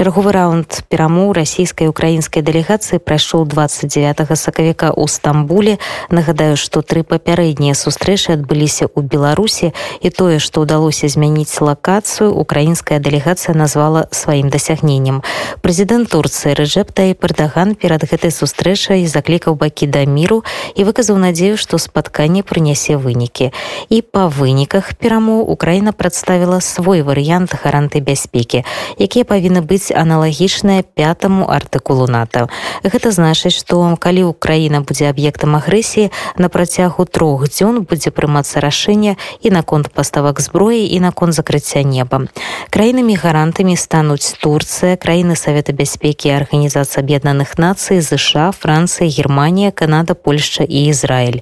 чарговы раунд перамоў расійскай украінскай дэлегацыі прайшоў 29 сакавіка ў стамбуле нагадаю што тры папярэднія сустрэчы адбыліся ў беларусі і тое што ўдалося змяніць лакацыю украінская дэлегацыя назвала сваім дасягненнем прэзідэнт турцыі рэжэпта і пардаган перад гэтай сустрэчай заклікаў бакі да міру і выказаў надзею што спатканне прынясе вынікі і па выніках перамоў украіна прадставіла свой варыянт гаранты бяспекі якія павінны быць аналагічныя пятому артыкулу нато гэта значыць што калі украіна будзе аб'ектам агрэсіі на працягу трох дзён будзе прымацца рашэнне і наконт паставак зброі і наконт закрыцця неба краінамі гарантамі стануць турцыя краіны савета бяспекі арганізацыя аб'яднаных нацый ЗША францыя германія канада польша і ізраиль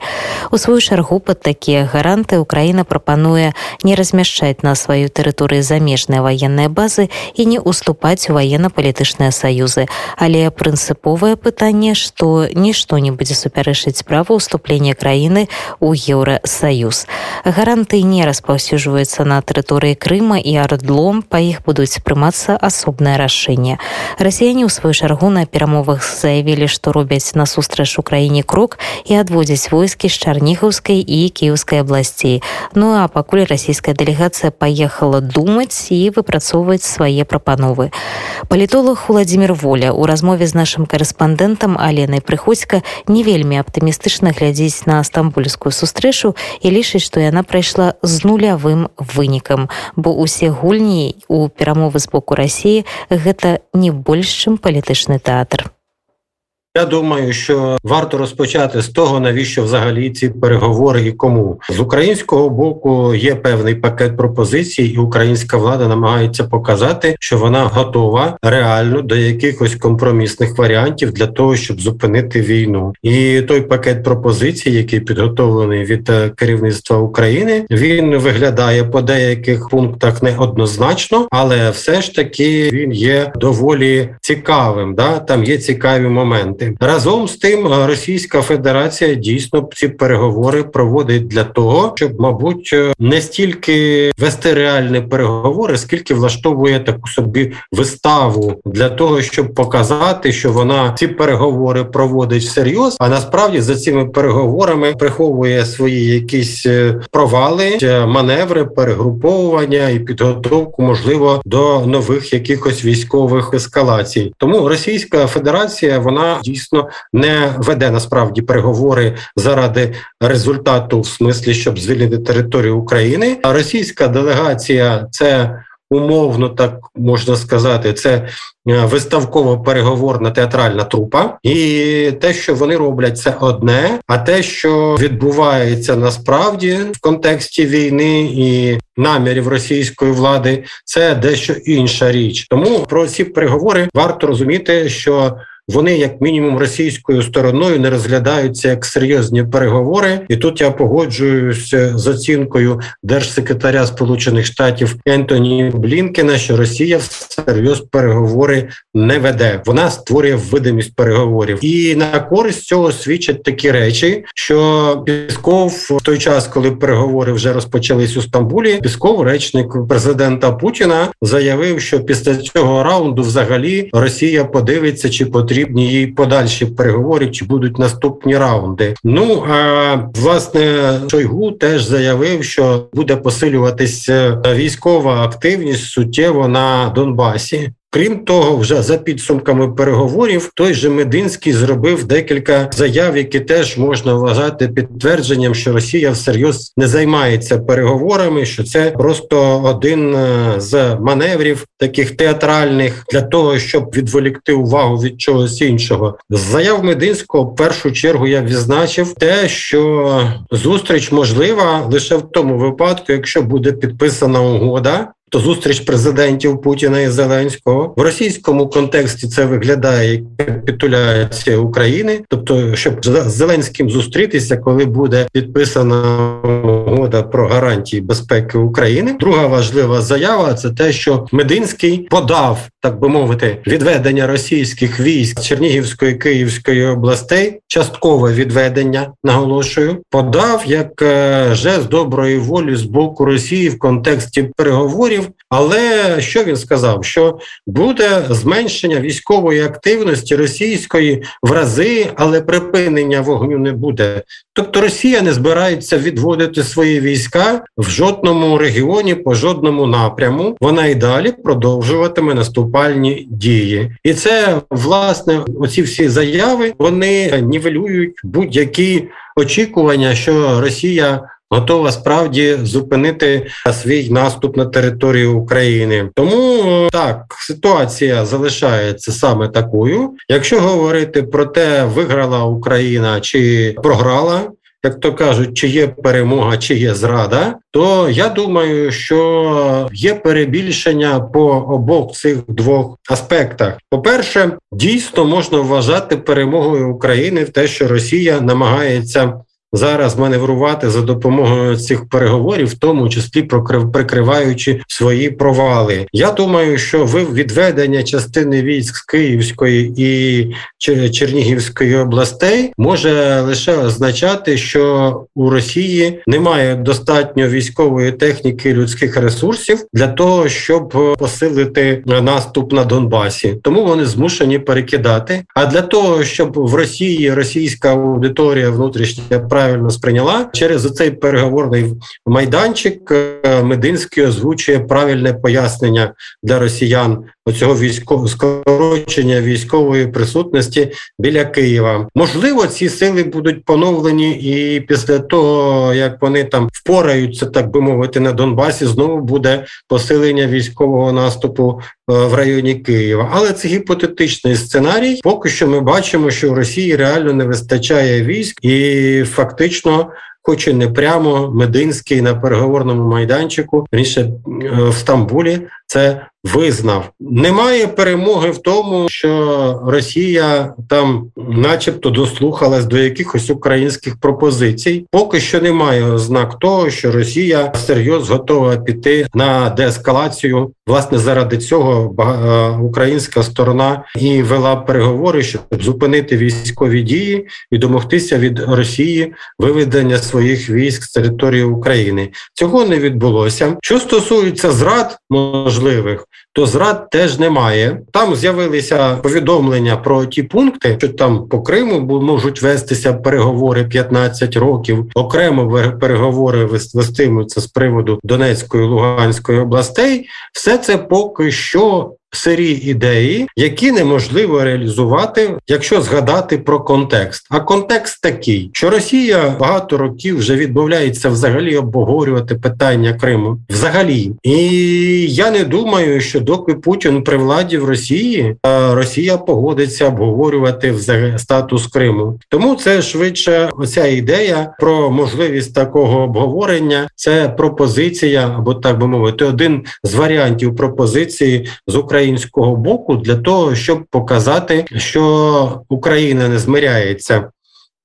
у сваю чаргу под такія гаранты украіна прапануе не размяшчаць на сваю тэрыторыю замежныя ваенныя базы і не уступаць у военно-палітычныя саюзы але прынцыповае пытанне што нішто не будзе супярэчыць права ўступлення краіны у еўросаюз гаранты не распаўсюджваюцца на тэрыторыі Крыма і ардлом па іх будуць прымацца асобнае рашэнне расіяне ў сваю чаргу на перамовах заявілі што робяць насустрач у краіне крок і адводзяць войскі з чарнігаўскай і кіеўскай абласцей ну а пакуль расійская дэлегацыя паехала думаць і выпрацоўваць свае прапановы палітолог владимир воля. У размове з нашим корэспандэнтам аленай прыходзька не вельмі аптымістычна глядзець на стамбульскую сустрэчу і лічыць што яна прайшла з нулявым вынікам. Бо усе гульні у перамовы з боку рассіі гэта не больш чым палітычны тэатр Я думаю, що варто розпочати з того, навіщо взагалі ці переговори і кому з українського боку є певний пакет пропозицій, і українська влада намагається показати, що вона готова реально до якихось компромісних варіантів для того, щоб зупинити війну. І той пакет пропозицій, який підготовлений від е, керівництва України, він виглядає по деяких пунктах неоднозначно, але все ж таки він є доволі цікавим. Да, там є цікаві моменти. Разом з тим, е, Російська Федерація дійсно ці переговори проводить для того, щоб, мабуть, е, не стільки вести реальні переговори, скільки влаштовує таку собі виставу для того, щоб показати, що вона ці переговори проводить всерйоз, а насправді за цими переговорами приховує свої якісь е, провали, маневри, перегруповування і підготовку, можливо, до нових якихось військових ескалацій. Тому Російська Федерація вона дійсно не веде насправді переговори заради результату, в смислі, щоб звільнити територію України. А російська делегація це умовно так можна сказати, це е, виставково переговорна театральна трупа, і те, що вони роблять, це одне. А те, що відбувається насправді в контексті війни і намірів російської влади, це дещо інша річ. Тому про ці переговори варто розуміти, що вони, як мінімум, російською стороною не розглядаються як серйозні переговори, і тут я погоджуюся з оцінкою держсекретаря Сполучених Штатів Ентоні Блінкена, що Росія всерйоз переговори не веде. Вона створює видимість переговорів, і на користь цього свідчать такі речі, що Пісков в той час, коли переговори вже розпочались у Стамбулі, Пісков, речник президента Путіна, заявив, що після цього раунду взагалі Росія подивиться, чи потрібно потрібні їй подальші переговори, чи будуть наступні раунди. Ну а власне Шойгу теж заявив, що буде посилюватися військова активність суттєво на Донбасі. Крім того, вже за підсумками переговорів, той же Мединський зробив декілька заяв, які теж можна вважати підтвердженням, що Росія всерйоз не займається переговорами, що це просто один е, з маневрів таких театральних для того, щоб відволікти увагу від чогось іншого. Заяв Мединського в першу чергу я відзначив те, що зустріч можлива лише в тому випадку, якщо буде підписана угода то зустріч президентів Путіна і Зеленського. В російському контексті це виглядає як капітуляція України, тобто, щоб з Зеленським зустрітися, коли буде підписана угода про гарантії безпеки України. Друга важлива заява це те, що Мединський подав, так би мовити, відведення російських військ Чернігівської Київської областей, часткове відведення, наголошую, подав як е, жест доброї волі з боку Росії в контексті переговорів переговорів. Але що він сказав? Що буде зменшення військової активності російської в рази, але припинення вогню не буде. Тобто Росія не збирається відводити свої війська в жодному регіоні, по жодному напряму. Вона і далі продовжуватиме наступальні дії, і це власне оці всі заяви вони нівелюють будь-які очікування, що Росія. Готова справді зупинити свій наступ на територію України, тому так ситуація залишається саме такою. Якщо говорити про те, виграла Україна чи програла, як то кажуть, чи є перемога, чи є зрада, то я думаю, що є перебільшення по обох цих двох аспектах. По перше, дійсно можна вважати перемогою України в те, що Росія намагається зараз маневрувати за допомогою цих переговорів, в тому числі прикриваючи свої провали. Я думаю, що відведення частини військ з Київської і Чернігівської областей може лише означати, що у Росії немає достатньо військової техніки людських ресурсів для того, щоб посилити наступ на Донбасі, тому вони змушені перекидати. А для того, щоб в Росії російська аудиторія внутрішня правильно сприйняла через цей переговорний майданчик. Е, Мединський озвучує правильне пояснення для росіян оцього військового скорочення військової присутності біля Києва. Можливо, ці сили будуть поновлені, і після того як вони там впораються, так би мовити, на Донбасі, знову буде посилення військового наступу е, в районі Києва. Але це гіпотетичний сценарій. Поки що ми бачимо, що в Росії реально не вистачає військ, і фактично хоч і не прямо Мединський на переговорному майданчику, раніше е, в Стамбулі це визнав. Немає перемоги в тому, що Росія там, начебто, дослухалась до якихось українських пропозицій. Поки що немає ознак того, що Росія серйозно готова піти на деескалацію. Власне, заради цього е, українська сторона і вела переговори, щоб зупинити військові дії і домогтися від Росії виведення своїх військ з території України. Цього не відбулося. Що стосується зрад, можливих то зрад теж немає. Там з'явилися повідомлення про ті пункти, що там по Криму можуть вестися переговори 15 років. Окремо переговори вестимуться з приводу Донецької Луганської областей. Все це поки що сирі ідеї, які неможливо реалізувати, якщо згадати про контекст. А контекст такий, що Росія багато років вже відмовляється взагалі обговорювати питання Криму. Взагалі, і я не думаю, що доки Путін при владі в Росії, Росія погодиться обговорювати статус Криму. Тому це швидше оця ідея про можливість такого обговорення. Це пропозиція, або так би мовити, один з варіантів пропозиції з України українського боку для того, щоб показати, що Україна не змиряється,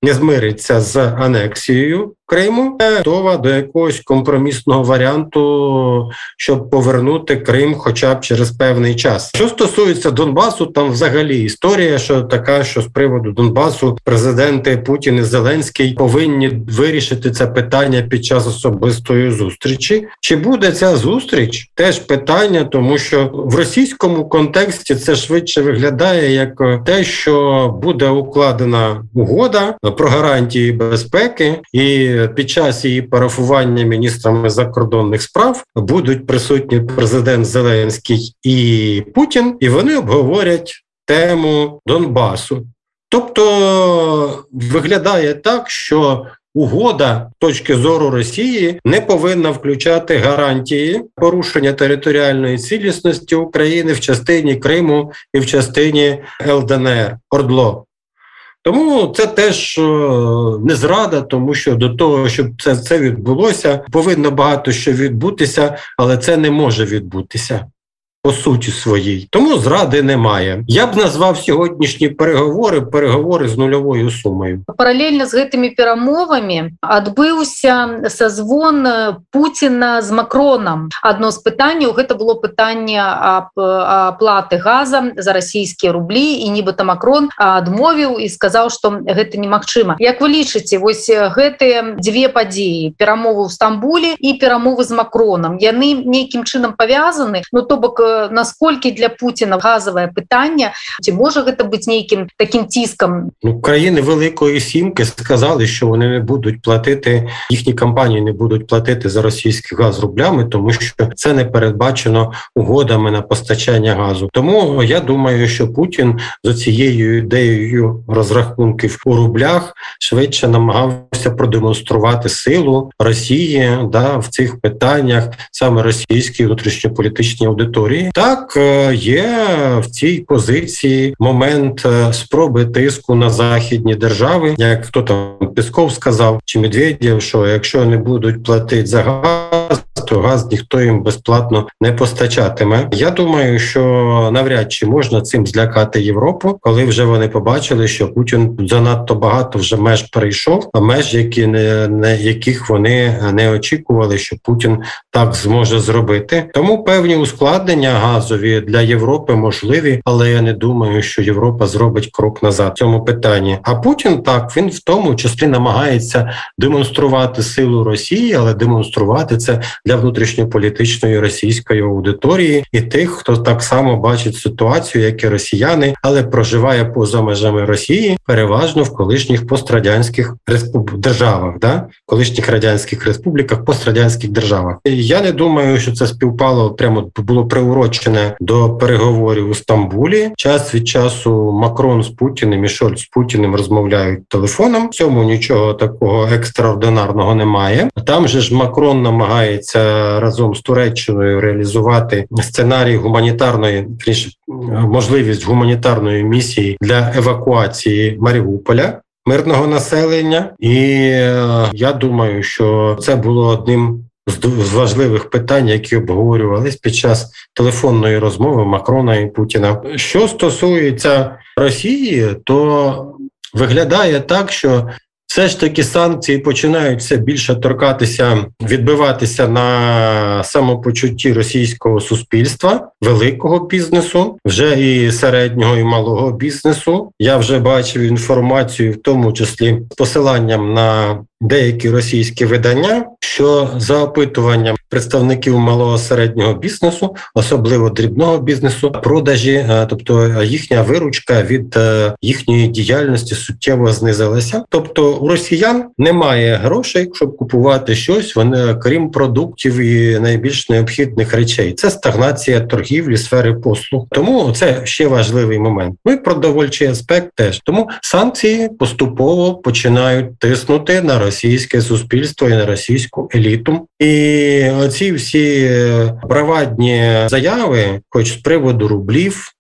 не змириться з анексією Криму, готова до якогось компромісного варіанту, щоб повернути Крим, хоча б через певний час. Що стосується Донбасу, там взагалі історія, що така, що з приводу Донбасу президенти Путін і Зеленський повинні вирішити це питання під час особистої зустрічі. Чи буде ця зустріч? Теж питання, тому що в російському контексті це швидше виглядає як те, що буде укладена угода про гарантії безпеки і під час її парафування міністрами закордонних справ будуть присутні президент Зеленський і Путін, і вони обговорять тему Донбасу. Тобто виглядає так, що угода точки зору Росії не повинна включати гарантії порушення територіальної цілісності України в частині Криму і в частині ЛДНР Ордло. Тому це теж е, не зрада, тому що до того, щоб це це відбулося, повинно багато що відбутися, але це не може відбутися. По суті своїй. Тому зради немає. Я б назвав сьогоднішні переговори переговори з нульовою сумою. Паралельно з гэтымі перамовамі адбыўся созвон Пуціна з Макронам. Адно з пытанняў гэта было пытанне аб аплаты газа за расійскія рублі і нібыта Макрон адмовіў і сказаў, што гэта немагчыма. Як вы лічыце вось гэтыя дзве падзеі перамовы ў Стамбуле і перамовы з Макронам яны нейкім чынам павязаны Ну то бок насколькі для Пуціна газавае пытанне ці можа гэта быць нейкім таким ціскам ну, країни Великої Сімки сказали, що вони не будуть платити їхні компанії не будуть платити за російський газ рублями, тому що це не передбачено угодами на постачання газу. Тому я думаю, що Путін за цією ідеєю розрахунків у рублях швидше намагався продемонструвати силу Росії да в цих питаннях саме російській внутрішньополітичній аудиторії. Так е, є в цій позиції момент е, спроби тиску на західні держави, як хто там Пісков сказав чи Медведєв, що якщо не будуть платити за газ то газ ніхто їм безплатно не постачатиме. Я думаю, що навряд чи можна цим злякати Європу, коли вже вони побачили, що Путін занадто багато вже меж перейшов, а меж, які не, не яких вони не очікували, що Путін так зможе зробити. Тому певні ускладнення газові для Європи можливі, але я не думаю, що Європа зробить крок назад в цьому питанні. А Путін так він в тому числі намагається демонструвати силу Росії, але демонструвати це для внутрішньополітичної російської аудиторії і тих, хто так само бачить ситуацію, як і росіяни, але проживає поза межами Росії, переважно в колишніх пострадянських респуб... державах, да колишніх радянських республіках, пострадянських державах. Я не думаю, що це співпало прямо було приурочене до переговорів у Стамбулі. Час від часу Макрон з Путіним і Шольц з Путіним розмовляють телефоном. В цьому нічого такого екстраординарного немає. Там же ж Макрон намагається разом з Туреччиною реалізувати сценарій гуманітарної можливість гуманітарної місії для евакуації Маріуполя. Мирного населення, і е, я думаю, що це було одним з важливих питань, які обговорювались під час телефонної розмови Макрона і Путіна. Що стосується Росії, то виглядає так, що все ж таки санкції починають все більше торкатися, відбиватися на самопочутті російського суспільства, великого бізнесу, вже і середнього і малого бізнесу. Я вже бачив інформацію, в тому числі з посиланням на деякі російські видання, що за опитуванням представників малого середнього бізнесу, особливо дрібного бізнесу, продажі, е, тобто їхня виручка від е, їхньої діяльності суттєво знизилася. Тобто у росіян немає грошей, щоб купувати щось. Вони крім продуктів і найбільш необхідних речей. Це стагнація торгівлі, сфери послуг. Тому це ще важливий момент. Ну і продовольчий аспект теж тому санкції поступово починають тиснути на російське суспільство і на російську еліту. І оці всі провадні заяви, хоч з приводу рублів,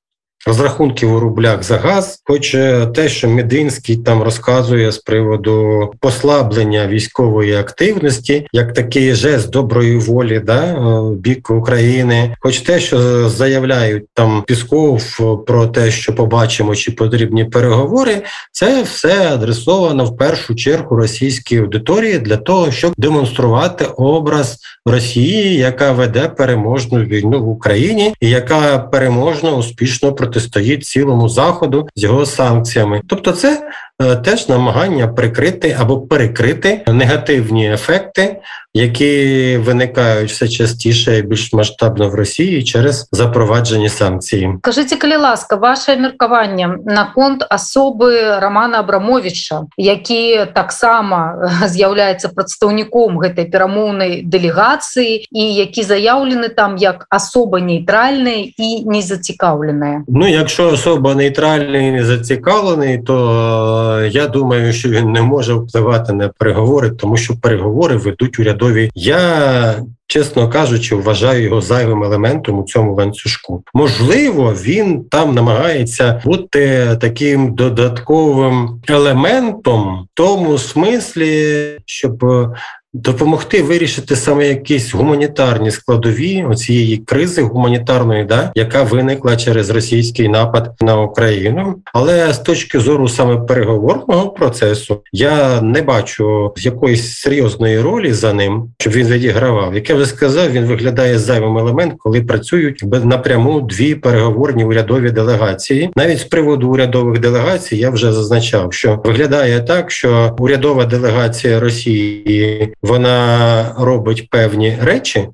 розрахунків у рублях за газ, хоч те, що Мединський там розказує з приводу послаблення військової активності, як такий жест доброї волі, да бік України, хоч те, що заявляють там Пісков про те, що побачимо, чи потрібні переговори, це все адресовано в першу чергу російській аудиторії для того, щоб демонструвати образ Росії, яка веде переможну війну в Україні, і яка переможно успішно проти протистоїть цілому заходу з його санкціями. Тобто, це теж намагання прикрити або перекрити негативні ефекти які виникають все частіше і більш масштабно в Росії через запроваджені санкції. Скажите, калі ласка, ваше меркаванне наконт асобы Романа Абрамовича, які таксама з'яўляецца прадстаўніком гэтай перамоўнай дэлегацыі і які заяўлены там як асоба нейтральная і не зацікаўленая. Ну якщо особа нейтральний і не зацікавлений, то я думаю, що він не може впливати на переговори, тому що переговори ведуть урядові. Я чесно кажучи, вважаю його зайвим елементом у цьому ланцюжку. Можливо, він там намагається бути таким додатковим елементом в тому смислі, щоб допомогти вирішити саме якісь гуманітарні складові цієї кризи гуманітарної, да яка виникла через російський напад на Україну. Але з точки зору саме переговорного процесу я не бачу якоїсь серйозної ролі за ним, щоб він відігравав. Як я вже сказав, він виглядає зайвим елемент, коли працюють напряму дві переговорні урядові делегації. Навіть з приводу урядових делегацій я вже зазначав, що виглядає так, що урядова делегація Росії вона робить певні речі.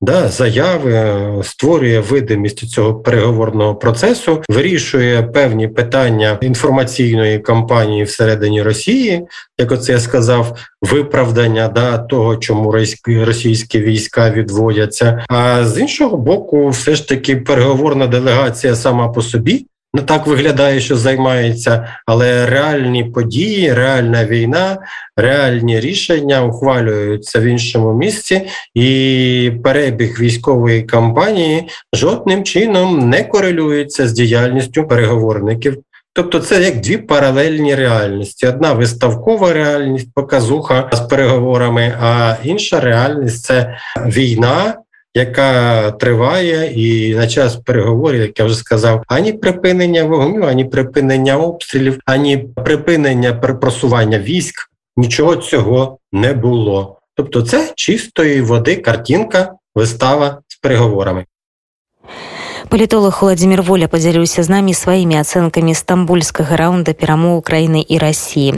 Да, заяви створює видимість цього переговорного процесу, вирішує певні питання інформаційної кампанії всередині Росії, як оце я сказав, виправдання да того, чому російські війська відводяться. А з іншого боку, все ж таки переговорна делегація сама по собі не так виглядає, що займається, але реальні події, реальна війна, реальні рішення ухвалюються в іншому місці, і перебіг військової кампанії жодним чином не корелюється з діяльністю переговорників. Тобто це як дві паралельні реальності: одна виставкова реальність, показуха з переговорами, а інша реальність це війна яка триває, і на час переговорів, як я вже сказав, ані припинення вогню, ані припинення обстрілів, ані припинення просування військ нічого цього не було. Тобто, це чистої води картинка, вистава з переговорами. Палітолог Владзімир Воля падзяліўся з намі сваімі ацэнкамі стамбульскага раунда перамоў Украіны і рассіі.